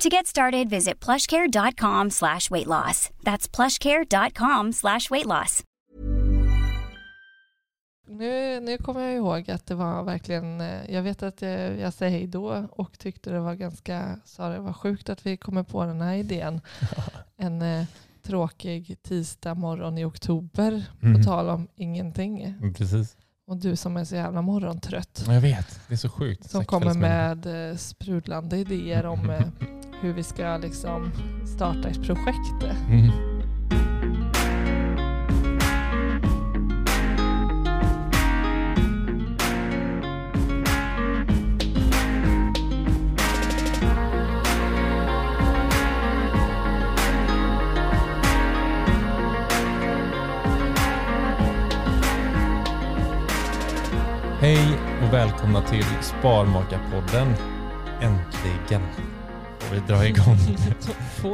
To get started, visit plushcare.com slash weight loss. That's plushcare.com slash weight loss. Nu, nu kommer jag ihåg att det var verkligen, eh, jag vet att jag, jag säger hej då och tyckte det var ganska, sa det var sjukt att vi kommer på den här idén. En eh, tråkig tisdag morgon i oktober, Mm. på tal om ingenting. Mm, Precis. Och du som är så jävla morgontrött. Ja, Jag vet, det är så sjukt. Som kommer med eh, sprudlande idéer om eh, hur vi ska liksom starta ett projekt. Mm. Välkomna till Sparmakarpodden. Äntligen får vi dra igång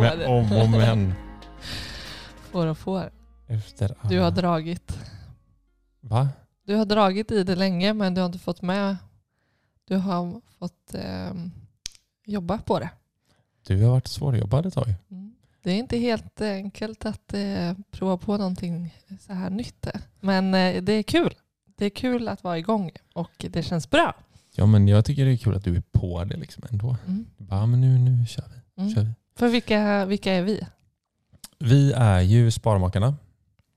med om och men. får och får. Efter Du har alla- dragit. Va? Du har dragit i det länge men du har inte fått med. Du har fått eh, jobba på det. Du har varit svårjobbad ett tag. Mm. Det är inte helt enkelt att eh, prova på någonting så här nytt. Men eh, det är kul. Det är kul att vara igång och det känns bra. Ja, men jag tycker det är kul att du är på det liksom ändå. Mm. Bara, men nu, nu kör vi. Mm. Kör vi. För vilka, vilka är vi? vi är ju Sparmakarna.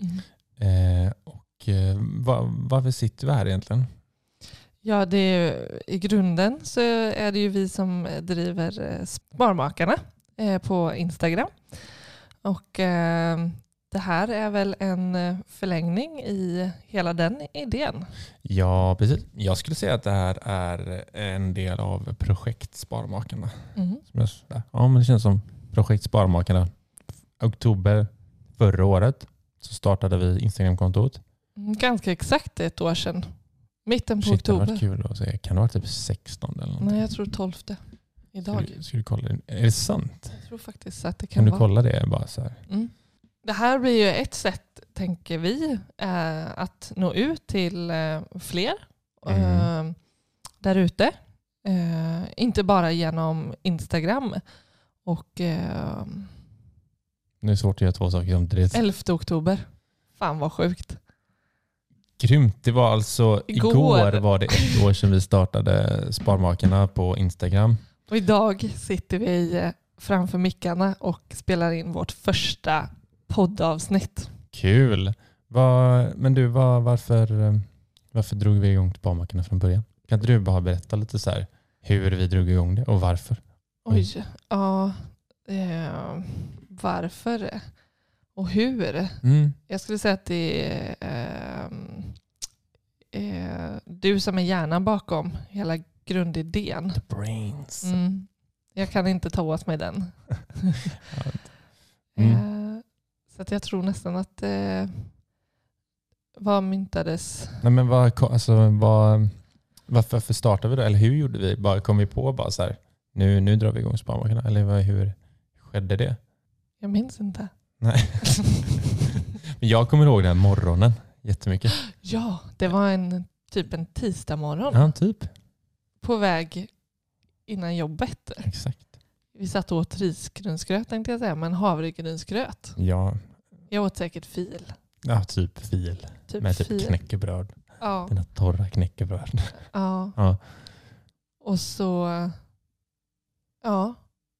Mm. Eh, och eh, va, varför sitter vi här egentligen? Ja, det är, i grunden så är det ju vi som driver eh, Sparmakarna eh, på Instagram. Och eh, det här är väl en eh, förlängning i hela den idén. Ja, precis. Jag skulle säga att det här är en del av projekt Sparmakarna. Mm. Ja, men det känns som projekt Sparmakarna. Oktober förra året så startade vi Instagramkontot. Mm, Ganska exakt ett år sedan. Mitten på Shit, det hade oktober. varit kul att se. Kan det vara typ 16 eller någonting? Nej, jag tror 12 idag. Ska du, ska du kolla det? Är det sant? Jag tror faktiskt att det kan, Kan du vara. kolla det? Bara så här. Mm. Det här blir ju ett sätt, tänker vi, eh, att nå ut till eh, fler Mm. eh, där ute. Inte bara genom Instagram. Och Nu är det svårt att göra två saker samtidigt. 11 oktober. Fan vad sjukt. Grymt. Det var alltså Igår. igår var det ett år sedan vi startade Sparmakarna på Instagram. Och idag sitter vi framför mickarna och spelar in vårt första poddavsnitt. Kul. Vad- men du, vad, varför, eh, varför drog vi igång Sparmakarna från början? Kan inte du bara berätta lite så här hur vi drog igång det och varför? Oj, ja. Eh, varför och hur? Mm. Jag skulle säga att det är ehm, eh, du som är hjärnan bakom hela grundidén. The brains. Mm. Jag kan inte ta åt mig den. Mm. Så att jag tror nästan att eh, vad myntades? Nej, men vad, alltså, vad, varför, varför startade vi då? Eller hur gjorde vi? Bara, kom vi på bara så här, nu, nu drar vi igång Sparmakarna? Eller vad, hur skedde det? Jag minns inte. Nej. Men jag kommer ihåg den här morgonen jättemycket. Ja, det var en typ en tisdag morgon Ja, typ. på väg innan jobbet. Exakt. Vi satt och åt risgrynsgröt tänkte jag säga, men havregrynsgröt. Ja, Jag åt säkert fil. ja typ fil. Typ med typ fil. knäckebröd. Ja, Dina torra knäckebröd. ja. Ja. Och så... Ja.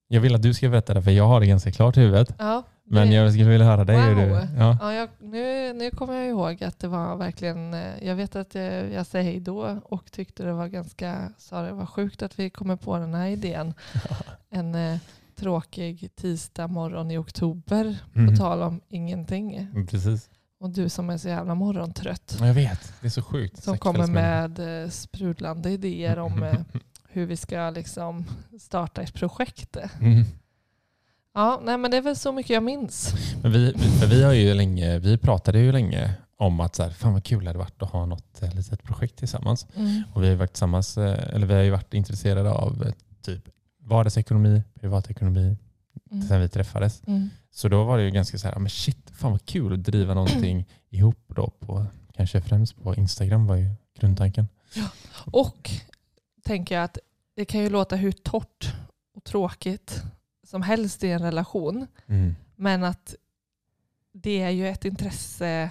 Jag vill att du ska berätta det för jag har det ganska klart i huvudet. ja Men jag skulle vilja höra dig. Wow. Du, ja. Ja, jag, nu, nu kommer jag ihåg att det var verkligen, eh, jag vet att jag, jag säger hej då och tyckte det var ganska, sa det var sjukt att vi kommer på den här idén. En eh, tråkig tisdag morgon i oktober, Mm. på tal om ingenting. Precis. Och du som är så jävla morgontrött, Ja, Jag vet, det är så sjukt. som kommer med eh, sprudlande idéer om eh, hur vi ska liksom starta ett projekt. Mm. Ja, nej men det är väl så mycket jag minns. Men vi, vi- vi, har ju länge, vi pratade ju länge om att så här, fan vad kul det hade varit att ha något eh, litet projekt tillsammans. Mm. Och vi har varit tillsammans, eh, eller vi har ju varit intresserade av eh, typ vardagsekonomi, privatekonomi Mm. sen vi träffades. Mm. Så då var det ju ganska så här, men shit, fan vad kul att driva någonting ihop då på, kanske främst på Instagram var ju grundtanken. Och tänker jag att det kan ju låta hur torrt och tråkigt som helst i en relation. Mm. Men att det är ju ett intresse,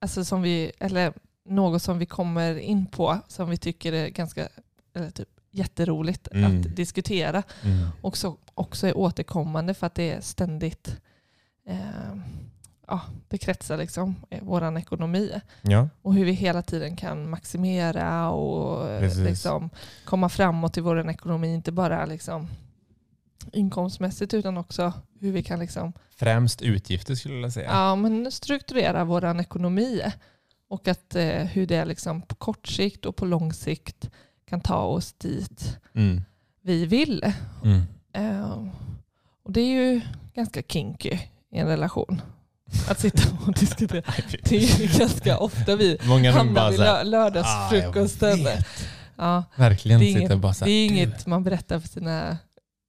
alltså som vi, eller något som vi kommer in på som vi tycker är ganska eller typ, jätteroligt Mm. att diskutera. Mm. Och så också är återkommande för att det är ständigt, eh, ja, det kretsar liksom vår ekonomi. Ja, Och hur vi hela tiden kan maximera och eh, Precis. liksom komma framåt i vår ekonomi. Inte bara liksom inkomstmässigt utan också hur vi kan liksom, främst utgifter skulle jag säga. ja, men strukturera vår ekonomi. Och att, eh, hur det liksom på kort sikt och på lång sikt kan ta oss dit Mm. vi vill. Mm. Eh, och det är ju ganska kinky i en relation. Att sitta och diskutera. Det är ju ganska ofta vi Många hamnar vid lö- lördagsfrukosten. Ah, ja, Verkligen det är inget, bara så det här, är "Du." inget man berättar för sina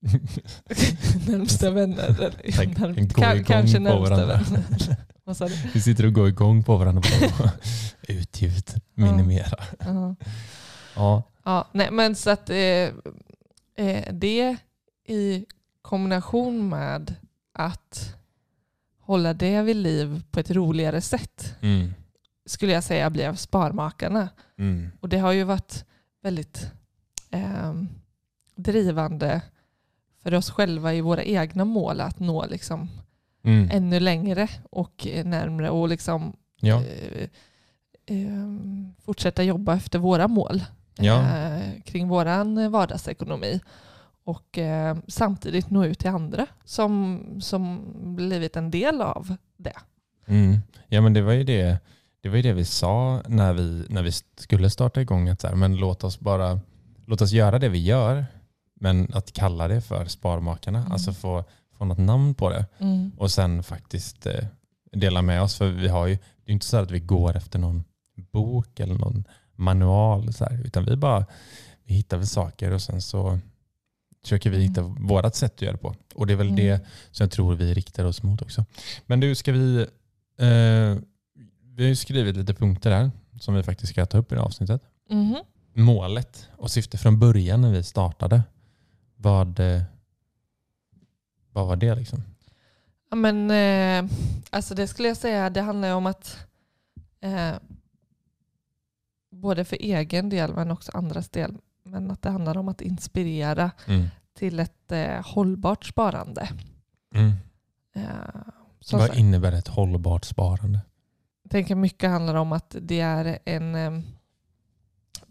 närmsta vänner. Eller, närm- igång kanske närmsta vänner. Vi sitter och går igång på varandra. Bara, Utgift, minimera. Ja. Ja. Ja, nej, men så att eh, eh, det i kombination med att hålla det vid liv på ett roligare sätt Mm. skulle jag säga blev Sparmakarna. Mm. Och det har ju varit väldigt eh, drivande för oss själva i våra egna mål att nå liksom Mm. ännu längre och närmre och liksom Ja. eh, eh, fortsätta jobba efter våra mål Ja. eh, kring våran vardagsekonomi. Och eh, samtidigt nå ut till andra som, som blivit en del av det. Mm. Ja men det var ju det, det var ju det vi sa när vi, när vi skulle starta igång. Att så här, men låt oss bara låt oss göra det vi gör men att kalla det för Sparmakarna. Mm. Alltså få, få något namn på det. Och sen faktiskt eh, dela med oss. För vi har ju, det är inte så att vi går efter någon bok eller någon manual. Så här, utan vi bara vi hittar väl saker och sen så försöker vi hitta vårat sätt att göra det på. Och det är väl Mm. det som jag tror vi riktar oss mot också. Men du, ska vi... Eh, vi har skrivit lite punkter här som vi faktiskt ska ta upp i det här avsnittet. Mhm. Målet och syfte från början när vi startade. Vad, eh, vad var det liksom? Ja, men, eh, alltså det skulle jag säga, det handlar om att eh, både för egen del men också andras del, men att det handlar om att inspirera Mm. till ett eh, hållbart sparande. Mm. Eh, Vad sagt, innebär ett hållbart sparande? jag tänker mycket handlar om att det är en, eh,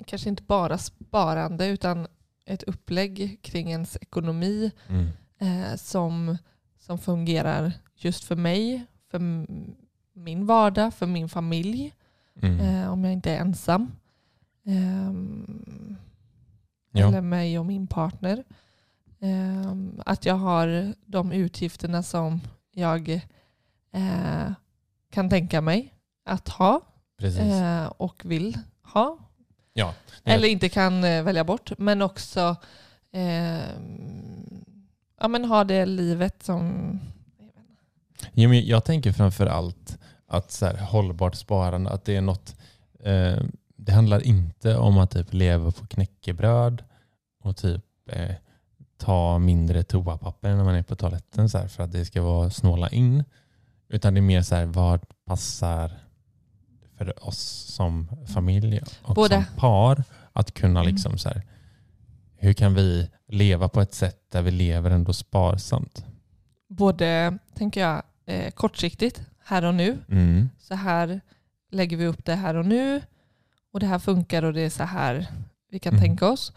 kanske inte bara sparande utan ett upplägg kring ens ekonomi Mm. eh, som, som fungerar just för mig, för min vardag, för min familj, Mm. eh, om jag inte är ensam. Ehm, Ja. Eller mig och min partner. Ehm, att jag har de utgifterna som jag eh, kan tänka mig att ha Precis. eh, och vill ha. Ja. Eller inte kan eh, välja bort. Men också eh, ja, men ha det livet som... Ja, men jag tänker framför allt att så här, hållbart sparande, att det är något, eh, det handlar inte om att typ leva på knäckebröd och typ eh, ta mindre toapapper när man är på toaletten så här, för att det ska vara snåla in. Utan det är mer så här, vad passar för oss som familj och Både. som par att kunna Mm. liksom så här, hur kan vi leva på ett sätt där vi lever ändå sparsamt? Både, tänker jag, eh, kortsiktigt, här och nu. Mm. Så här lägger vi upp det här och nu. Och det här funkar och det är så här vi kan Mm. tänka oss.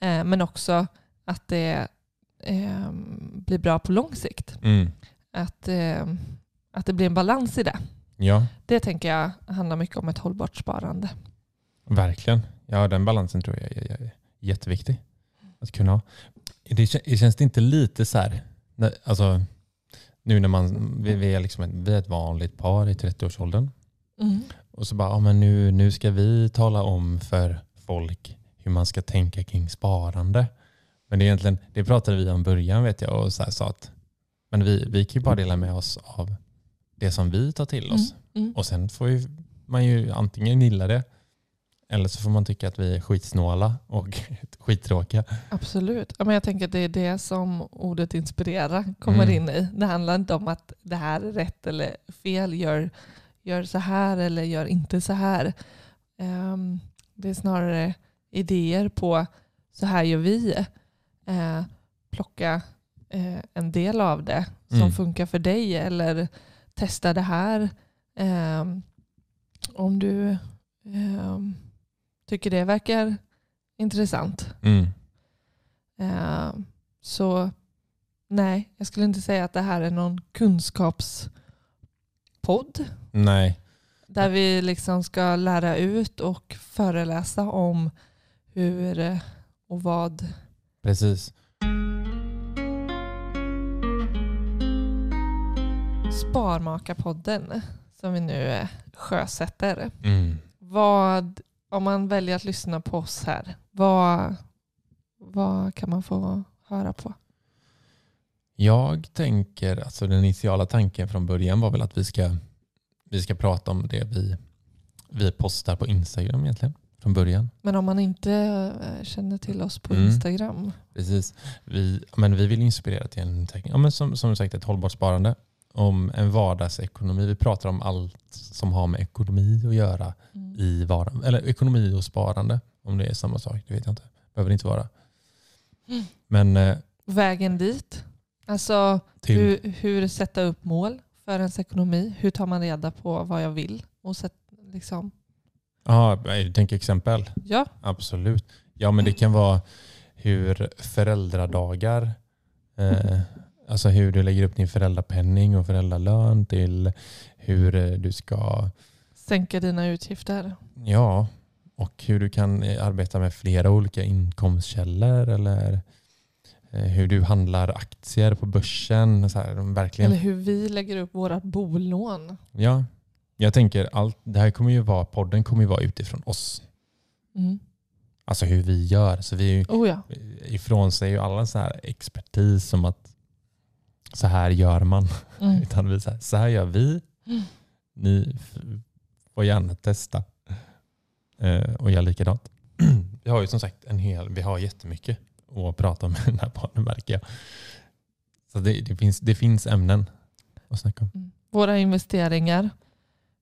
Eh, men också att det eh, blir bra på lång sikt. Mm. Att, eh, att det blir en balans i det. Ja, Det tänker jag handlar mycket om ett hållbart sparande. verkligen. Ja, den balansen tror jag är, är, är jätteviktig att kunna ha. Det, kä- det känns det inte lite så här, när, alltså, nu när man, vi, vi, är liksom ett, vi är ett vanligt par i 30-årsåldern och så bara, ja, men nu, nu ska vi tala om för folk hur man ska tänka kring sparande. Men det, är egentligen, det pratade vi om i början vet jag och så här, sa att men vi, vi kan ju bara dela med oss av det som vi tar till oss. Mm. Och sen får ju man ju antingen gilla det eller så får man tycka att vi är skitsnåla och skittråkiga. Absolut. Ja, men jag tänker att det är det som ordet inspirera kommer Mm. in i. Det handlar inte om att det här är rätt eller fel. Gör, gör så här eller gör inte så här. Ehm, det är snarare idéer på så här gör vi. Eh, plocka eh, en del av det som Mm. funkar för dig eller testa det här. Ehm, om du ehm, tycker det verkar intressant. Mm. Eh, Så nej, jag skulle inte säga att det här är någon kunskapspodd Nej, där vi liksom ska lära ut och föreläsa om hur och vad. precis. Sparmakarpodden som vi nu eh, sjösätter. Mm. Vad, om man väljer att lyssna på oss här, vad, vad kan man få höra på? Jag tänker, alltså den initiala tanken från början var väl att vi ska, vi ska prata om det vi, vi postar på Instagram egentligen. Från början. Men om man inte eh, känner till oss på Mm. Instagram, Precis. Vi, men vi vill inspirera till en, ja, men som, som sagt ett hållbart sparande. Om en vardagsekonomi. Vi pratar om allt som har med ekonomi att göra Mm. i vardagen. Eller ekonomi och sparande. Om det är samma sak, det vet jag inte. Behöver det inte vara. Mm. Men eh, vägen dit. Alltså till... hur, hur sätta upp mål för ens ekonomi. Hur tar man reda på vad jag vill? Och sätt, liksom, Ja, jag tänker exempel. ja, Absolut. Ja, men det kan vara hur föräldradagar, eh, alltså hur du lägger upp din föräldrapenning och föräldralön till hur eh, du ska, sänka dina utgifter. ja, och hur du kan eh, arbeta med flera olika inkomstkällor eller eh, hur du handlar aktier på börsen. Så här, verkligen Eller hur vi lägger upp vårt bolån. Ja, jag tänker allt det här kommer ju vara, podden kommer ju vara utifrån oss. Mm. Alltså hur vi gör. Så vi Oh ja. ifrån sig ju alla så här expertis som att så här gör man. Mm. Utan vi så här, så här gör vi. Mm. Ni får gärna testa eh, och göra likadant. vi har ju som sagt en hel, vi har jättemycket att prata om i den här podden märker jag. Så det, det, finns, det finns ämnen att snacka om. Mm. Våra investeringar.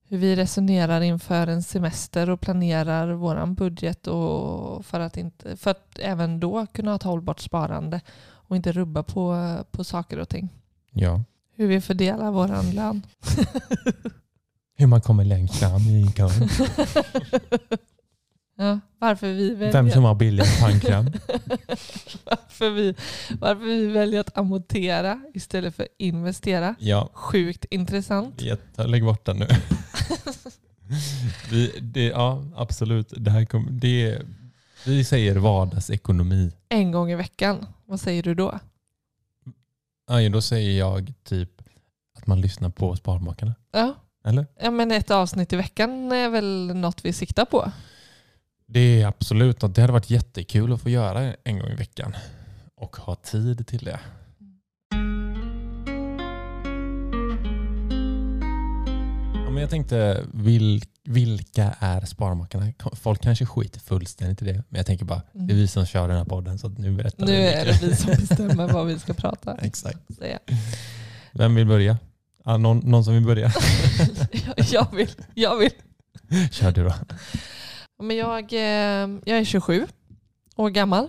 Hur vi resonerar inför en semester och planerar vår budget och för, att inte, för att även då kunna ha ett hållbart sparande och inte rubba på, på saker och ting. Ja. Hur vi fördelar vår lön. Hur man kommer längst fram i kön. ja, varför, vi väljer, Vem som har billigast tandkräm. varför, vi, varför vi väljer att amortera istället för investera. Ja, Sjukt intressant. jätte, lägg bort den nu. vi, det, ja, absolut. Det här kom, det, vi säger vardagsekonomi. En gång i veckan. Vad säger du då? Ja, då säger jag typ att man lyssnar på Sparmakarna. Ja. Eller? ja, men ett avsnitt i veckan är väl något vi siktar på. Det är absolut något. Det hade varit jättekul att få göra en gång i veckan. Och ha tid till det. Ja, men jag tänkte, vil, vilka är Sparmakarna? Folk kanske skiter fullständigt i det, men jag tänker bara, det är vi som kör den här podden så nu berättar Nu är det vi som bestämmer vad vi ska prata. Exakt. Säga. Vem vill börja? Ja, någon, någon som vill börja? jag vill. Jag vill. Kör du då. Men jag, eh, jag är 27 år gammal.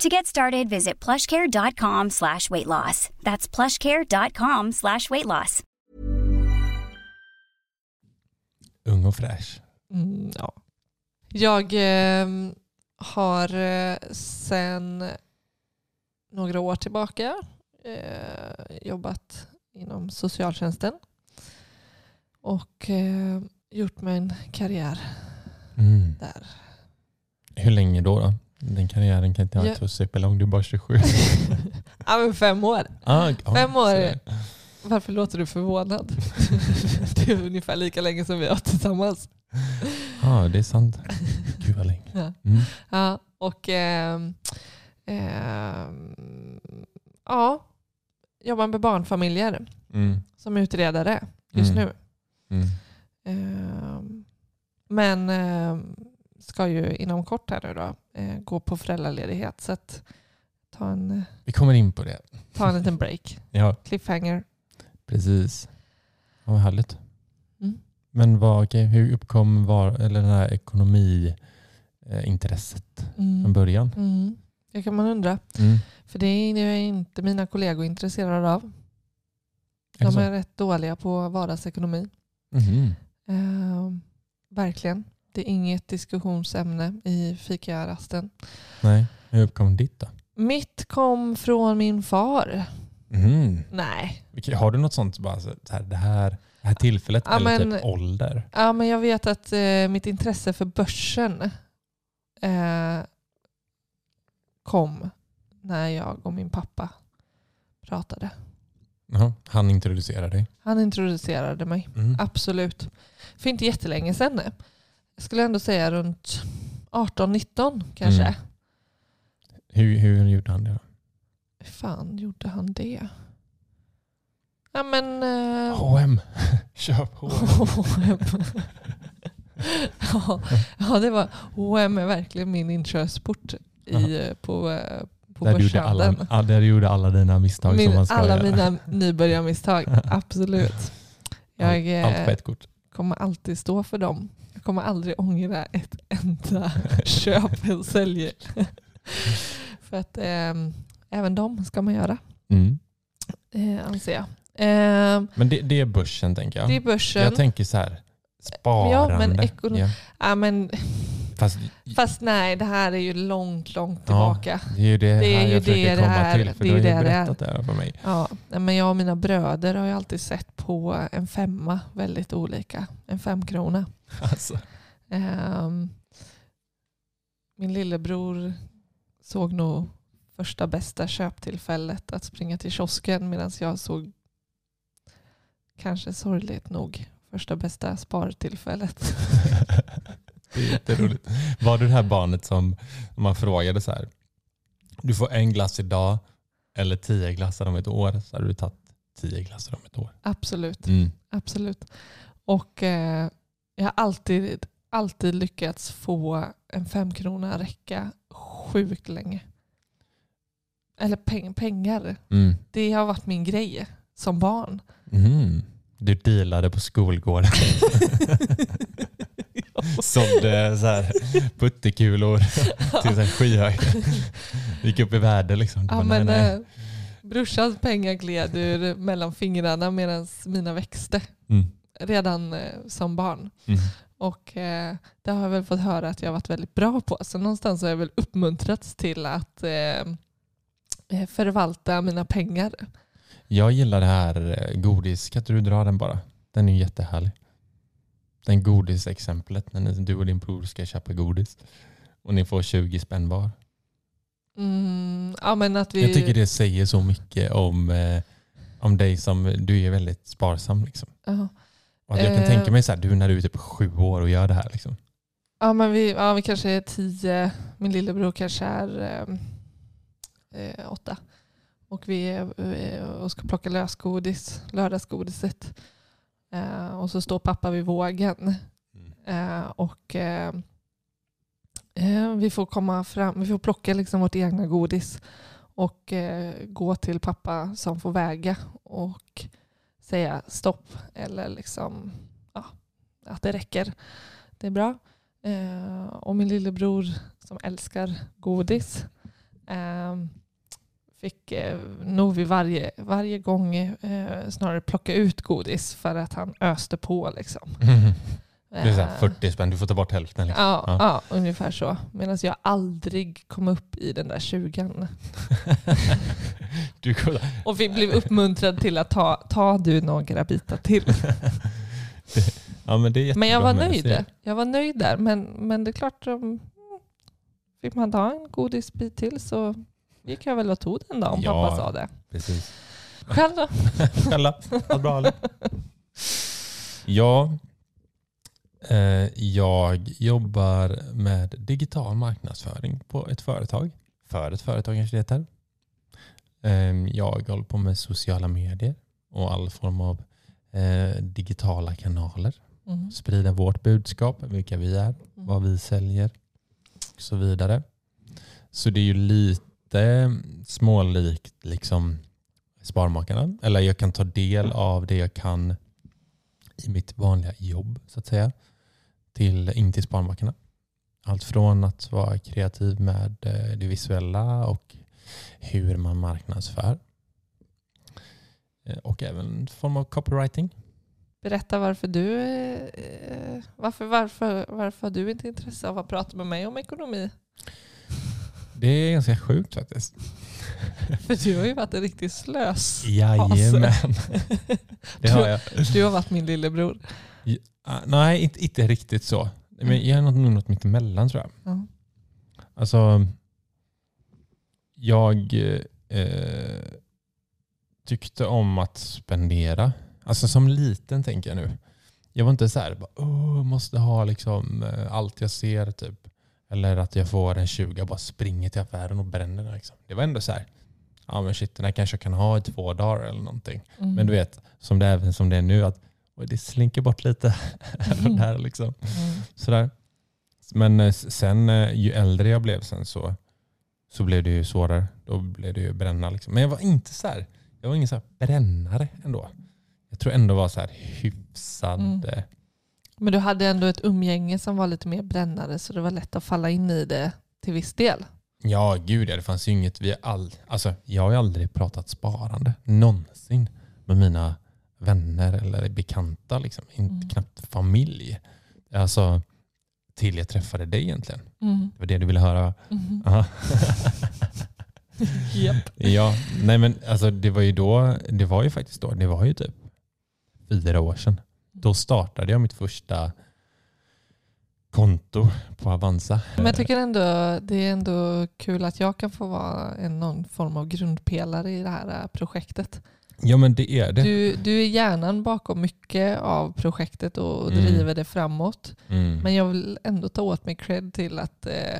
To get started, visit plushcare.com slash weight loss. That's plushcare.com slash weight loss. Ung och fräsch. Mm, ja. Jag eh, har sen några år tillbaka eh, jobbat inom socialtjänsten och eh, gjort mig en karriär Mm. där. Hur länge då? då? Den karriären kan inte ha Ja. varit så superlång, du är bara 27. ja, men fem år. ah, Fem år. Varför låter du förvånad? det är ungefär lika länge som vi har tillsammans. Ja, det är sant. Gud vad länge. Ja. Mm. Ja, och ehm, ehm, ja, jobbar med barnfamiljer Mm. som utredare just Mm. nu. Ehm, men ehm, ska ju inom kort här nu då eh, gå på föräldraledighet. Så att ta en, eh, Vi kommer in på det. ta en liten break. Ja, Cliffhanger. precis. Ja, vad härligt. Mm. Men vad, okej, hur uppkom var, eller det här ekonomiintresset från Mm. början? Mm. Det kan man undra. Mm. För det är inte mina kollegor intresserade av. De är rätt dåliga på vardagsekonomi. Mhm. Ehm, verkligen. Det är inget diskussionsämne i fikarasten. Nej, hur uppkom ditt då? Mitt kom från min far. Mhm. Nej. Har du något sånt, bara så här, det, här, det här tillfället Ja, eller men- typ ålder? Ja, men jag vet att eh, mitt intresse för börsen eh, kom när jag och min pappa pratade. Jaha, han introducerade dig? Han introducerade mig. Mm. Absolut. För inte jättelänge sedan. Jag skulle ändå säga runt 18-19 kanske. Mm. Hur, hur gjorde han det? Hur fan gjorde han det? Ja men... Eh, H&M. Köp H&M. ja, ja, det var H&M är verkligen min inkörsport i, eh, på, eh, på Där du, alla, där du gjorde alla dina misstag som Min, man ska alla göra. mina nybörjarmisstag, absolut. Jag Allt på eh, ett kort. kommer alltid stå för dem. Jag kommer aldrig ångra ett enda köp eller sälj. för att eh, även dem ska man göra, Mm. eh, anser jag. Eh, Men det, det är börsen tänker jag. det är börsen. Jag tänker så här, sparande. Ja, men ekono- Ja. ja, men, Fast fast nej, det här är ju långt, långt tillbaka. det är ju det, Det är här jag försöker komma är. till. För Det du har ju berättat det här för mig. Ja, men jag och mina bröder har ju alltid sett på en femma väldigt olika. En femkrona. Alltså. Ehm, min lillebror såg nog första bästa köptillfället att springa till kiosken medan jag såg kanske sorgligt nog första bästa spartillfället. det är jätteroligt. Var du det här barnet som om man frågade så här, du får en glass idag eller tio glassar om ett år, så hade du tagit tio glassar om ett år. Absolut. Mm. Absolut. Och eh, jag har alltid, alltid lyckats få en femkrona räcka sjukt länge. Eller peng, pengar. Mm. Det har varit min grej som barn. Mm. Du dealade på skolgården. sålde så här puttekulor till så här skyhög. Gick upp i värde liksom. Ja, men, nej, nej. eh, brorsans pengar gled ur mellan fingrarna medan mina växte Mm. redan eh, som barn. Mm. Och eh, det har jag väl fått höra att jag har varit väldigt bra på. Så någonstans har jag väl uppmuntrats till att eh, eh, förvalta mina pengar. Jag gillar det här godis. Kan inte du dra den bara? Den är ju jättehärlig. Den godisexemplet när ni, du och din bror ska köpa godis. Och ni får 20 spänn var. Mm, ja, men att vi, Jag tycker det säger så mycket om, eh, om dig som du är väldigt sparsam. Liksom. Och att jag kan Eh. tänka mig så här, du när du är typ sju år och gör det här. Liksom. Ja, men vi, ja, vi kanske är tio. Min lillebror kanske är eh, eh, åtta. Och vi är eh, och ska plocka lösgodis, lördagsgodiset. Eh, och så står pappa vid vågen. Eh, och eh, eh, vi får komma fram, vi får plocka liksom vårt egna godis. Och eh, gå till pappa som får väga. Och säga stopp. Eller liksom ja, att det räcker. Det är bra. Eh, och min lillebror som älskar godis fick eh, nog vid varje, varje gång eh, snarare plocka ut godis för att han öste på. Liksom. Det är så här Eh, 40 spänn, du får ta bort hälften. Liksom. Ja, Ja. ja. ungefär så. Medan jag aldrig kom upp i den där 20 du. Och vi blev uppmuntrad till att ta, ta du några bitar till. Ja, men, det är Men jag var nöjd. Jag var nöjd där. Men, men det är klart, om, fick man ta en godisbit till så gick jag väl och tog den då om Ja. pappa sa det. Precis. Själv då? Själva. Allt bra eller? Ja, eh, jag jobbar med digital marknadsföring på ett företag. För ett företag kanske det heter. Eh, jag håller på med sociala medier och all form av eh, digitala kanaler. Mm. Sprida vårt budskap, vilka vi är, vad vi säljer och så vidare. Så det är ju lite smålikt liksom Sparmakarna. Eller jag kan ta del av det jag kan i mitt vanliga jobb så att säga. Till, in till Sparmakarna. Allt från att vara kreativ med eh, det visuella och hur man marknadsför. Eh, och även form av copywriting. Berätta varför du, eh, varför, varför, varför har du inte intresse av att prata med mig om ekonomi? Det är ganska sjukt faktiskt. För du har ju varit en riktig slös. Jajamän. Det har jag. Du har varit min lillebror. Ah, Nej, inte, inte riktigt så. Men jag är nog något mitt emellan tror jag. Ja. Alltså, jag eh, tyckte om att spendera. Alltså som liten tänker jag nu. Jag var inte så här, bara, Åh, måste ha liksom eh, allt jag ser typ. Eller att jag får en 20 och bara springer till affären och bränner den. Liksom. Det var ändå så här, ja men shit den här kanske jag kan ha i två dagar eller någonting. Mm. Men du vet, som det är, även som det är nu, att det slinker bort lite här och där. Liksom. Mm. Sådär. Men eh, sen eh, ju äldre jag blev sen så, så blev det ju svårare. Då blev det ju bränna. Liksom. Men jag var inte så här, jag var ingen så här brännare ändå. Jag tror ändå var så här hyfsad. Mm. Men du hade ändå ett umgänge som var lite mer brännare så det var lätt att falla in i det till viss del. Ja, gud ja. Det fanns ju inget. Vi all, alltså, jag har ju aldrig pratat sparande någonsin med mina vänner eller bekanta. Liksom. Inte Mm. knappt familj. Alltså, till jag träffade dig egentligen. Mm. Det var det du ville höra. Japp. Ja, nej men alltså det var ju då, det var ju faktiskt då, det var ju typ fyra år sedan. Då startade jag mitt första konto på Avanza. Men jag tycker ändå det är ändå kul att jag kan få vara en, någon form av grundpelare i det här äh, projektet. Ja men det är det. Du, du är hjärnan bakom mycket av projektet och Mm. driver det framåt. Mm. Men jag vill ändå ta åt mig cred till att, eh,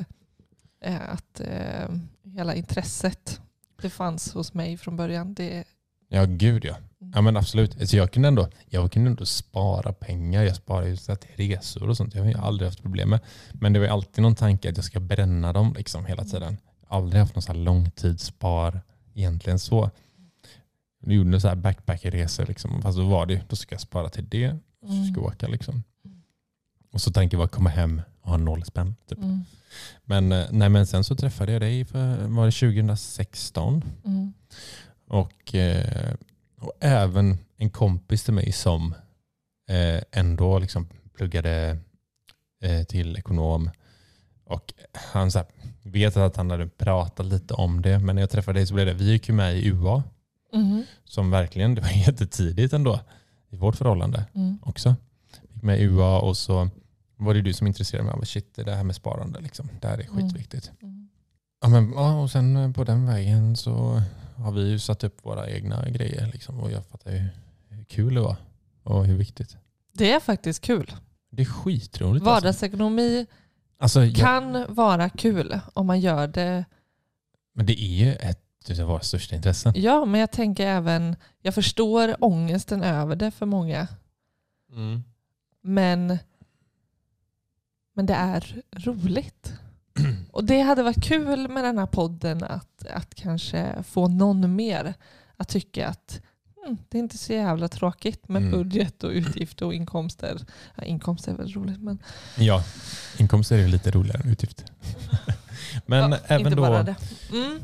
eh, att eh, hela intresset det fanns hos mig från början. Det, Ja gud ja. Ja men absolut. Alltså jag, kunde ändå, jag kunde ändå spara pengar. Jag sparade ju så till resor och sånt. Jag har ju aldrig haft problem med. Men det var alltid någon tanke att jag ska bränna dem liksom hela tiden. Aldrig haft någon så här långtidsspar egentligen så. Jag gjorde så här backpackerresor liksom. Fast då var det då ska jag spara till det. Så ska jag åka liksom. Och så tänker jag komma hem och ha noll spänn. Typ. Mm. Men, eh, nej, men sen så träffade jag dig för var det 2016. Mm. Och, eh, och även en kompis till mig som eh, ändå liksom pluggade eh, till ekonom. Och han så här, vet att han hade pratat lite om det, men när jag träffade dig så blev det, vi gick ju med i UA, Mm. som verkligen, det var jättetidigt ändå i vårt förhållande Mm. också. Gick med i UA och så var det du som intresserade mig av shit, det här med sparande, liksom. det här är Mm. skitviktigt. Mm. Ja, men, ja, och sen eh, på den vägen så har vi ju satt upp våra egna grejer. Liksom, och jag fattar ju hur kul det var och hur viktigt. Det är faktiskt kul. Det är skitroligt. Alltså. Vardagsekonomi Alltså, jag, kan vara kul om man gör det. men det är ju ett av våra största intressen. Ja, men jag tänker även, jag förstår ångesten över det för många. Mm. Men, men det är roligt. Och det hade varit kul med den här podden att, att kanske få någon mer att tycka att mm, det är inte så jävla tråkigt med Mm. budget och utgifter och inkomster. Ja, inkomster är väl roligt men Ja, inkomster är ju lite roligare än utgifter. men ja, även inte då, bara det. Mm.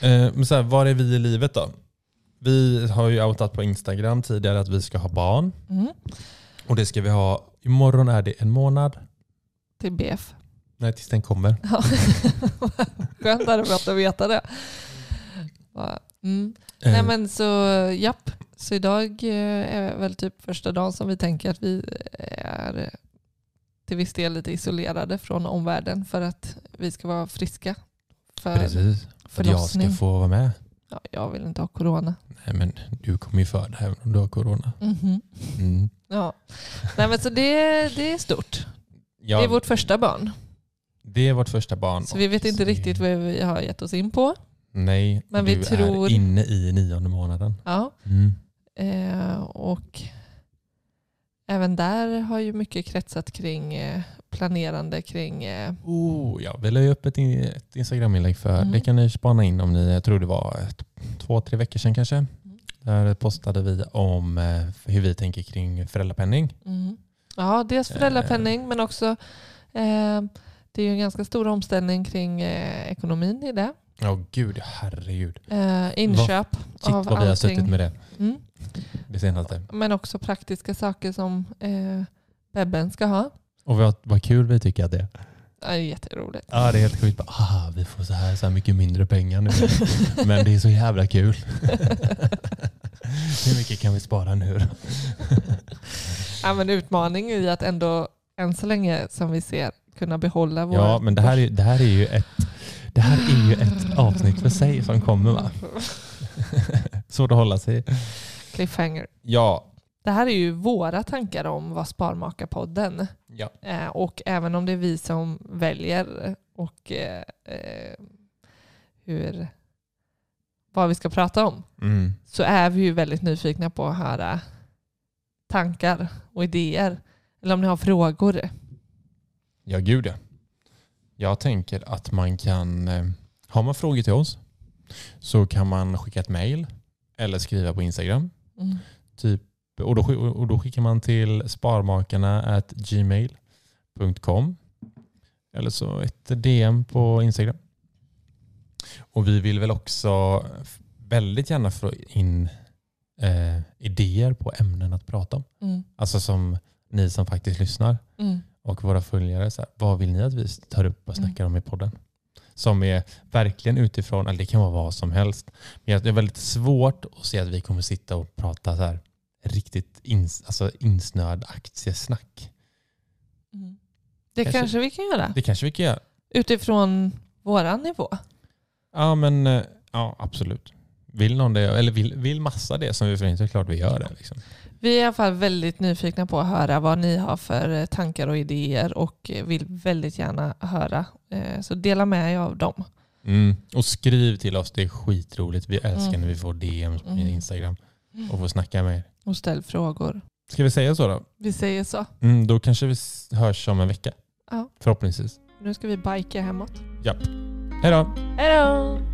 eh, men så här, var är vi i livet då? Vi har ju outat på Instagram tidigare att vi ska ha barn. Mm. Och det ska vi ha, imorgon är det en månad. Till BF. Nej, tills den kommer. Ja. Skönt hade varit att veta det. Mm. Eh, Nej men så japp, så idag eh, är väl typ första dagen som vi tänker att vi är eh, till viss del lite isolerade från omvärlden för att vi ska vara friska för Precis. För att jag ska få vara med. Ja, jag vill inte ha corona. Nej, men du kommer ju föda även om du har corona. Mhm. Mm. Ja. Nej men så det, det är stort. Ja, Det är vårt första barn. Det är vårt första barn. Så vi vet inte riktigt vad vi har gett oss in på. Nej, Men du vi tror- är inne i nionde månaden. Ja. Mm. Eh, och även där har ju mycket kretsat kring eh, planerande kring eh, Oh, ja, vi la ju upp ett, in- ett Instagram-inlägg för. Mm. Det kan ni spana in om ni, jag tror det var ett, två, tre veckor sedan kanske. Mm. Där postade vi om eh, hur vi tänker kring föräldrapenning. Mm. Ja, dels föräldrapenning men också eh, det är ju en ganska stor omställning kring eh, ekonomin i det. Ja, gud, herregud. Eh, inköp Shit av vad vi har suttit med det Mm. det senaste. Men också praktiska saker som eh, bebben ska ha. Och vad, vad kul vi tycker att det är. Ja, Det är jätteroligt. Ja, det är helt sjukt. Ah, vi får så här, så här mycket mindre pengar nu. Men det är så jävla kul. Hur mycket kan vi spara nu då? Ja, men utmaning i att ändå än så länge som vi ser kunna behålla vår... Ja, men det här är, det här är ju ett det här är ju ett avsnitt för sig som kommer va? Svårt att hålla sig. Cliffhanger. Ja. Det här är ju våra tankar om vad Sparmakarpodden ja. eh, och även om det är vi som väljer och eh, eh, hur, vad vi ska prata om Mm. så är vi ju väldigt nyfikna på att höra tankar och idéer. Eller om ni har frågor. Ja, gud ja. Jag tänker att man kan, eh, har man frågor till oss så kan man skicka ett mail eller skriva på Instagram. Mm. Typ, och, då, och då skickar man till sparmakarna gmail.com eller så ett DM på Instagram. Och vi vill väl också väldigt gärna få in eh, idéer på ämnen att prata om. Mm. Alltså som ni som faktiskt lyssnar Mm. Och våra följare. Så här, vad vill ni att vi tar upp och Mm. snackar om i podden? Som är verkligen utifrån, eller det kan vara vad som helst. Men det är väldigt svårt att se att vi kommer sitta och prata så här riktigt ins, alltså insnöad aktiesnack. Mm. Det Kanske- kanske vi kan göra. Det kanske vi kan göra. Utifrån våran nivå. Ja, men eh, ja, absolut. Vill någon det, eller vill, vill massa det som vi får in så är det klart vi gör det. Liksom. Vi är i alla fall väldigt nyfikna på att höra vad ni har för eh, tankar och idéer och eh, vill väldigt gärna höra. Eh, Så dela med er av dem. Mm. Och skriv till oss, det är skitroligt. Vi älskar Mm. när vi får DMs på Mm. Instagram och får snacka med er. Och ställ frågor. Ska vi säga så då? Vi säger så. Mm, då kanske vi hörs om en vecka. Ja. Förhoppningsvis. Nu ska vi bika hemåt. Japp. Hej då! Hej då!